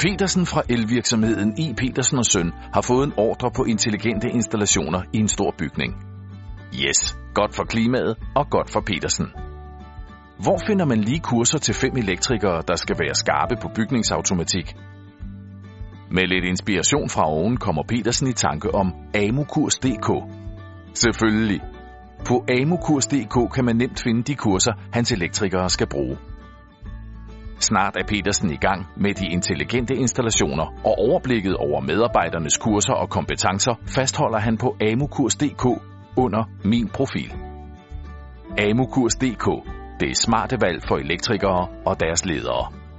Petersen fra elvirksomheden I. Petersen og Søn har fået en ordre på intelligente installationer i en stor bygning. Yes, godt for klimaet og godt for Petersen. Hvor finder man lige kurser til fem elektrikere, der skal være skarpe på bygningsautomatik? Med lidt inspiration fra oven kommer Petersen i tanke om amukurs.dk. Selvfølgelig. På amukurs.dk kan man nemt finde de kurser, hans elektrikere skal bruge. Snart er Petersen i gang med de intelligente installationer, og overblikket over medarbejdernes kurser og kompetencer fastholder han på amukurs.dk under min profil. amukurs.dk. Det er smarte valg for elektrikere og deres ledere.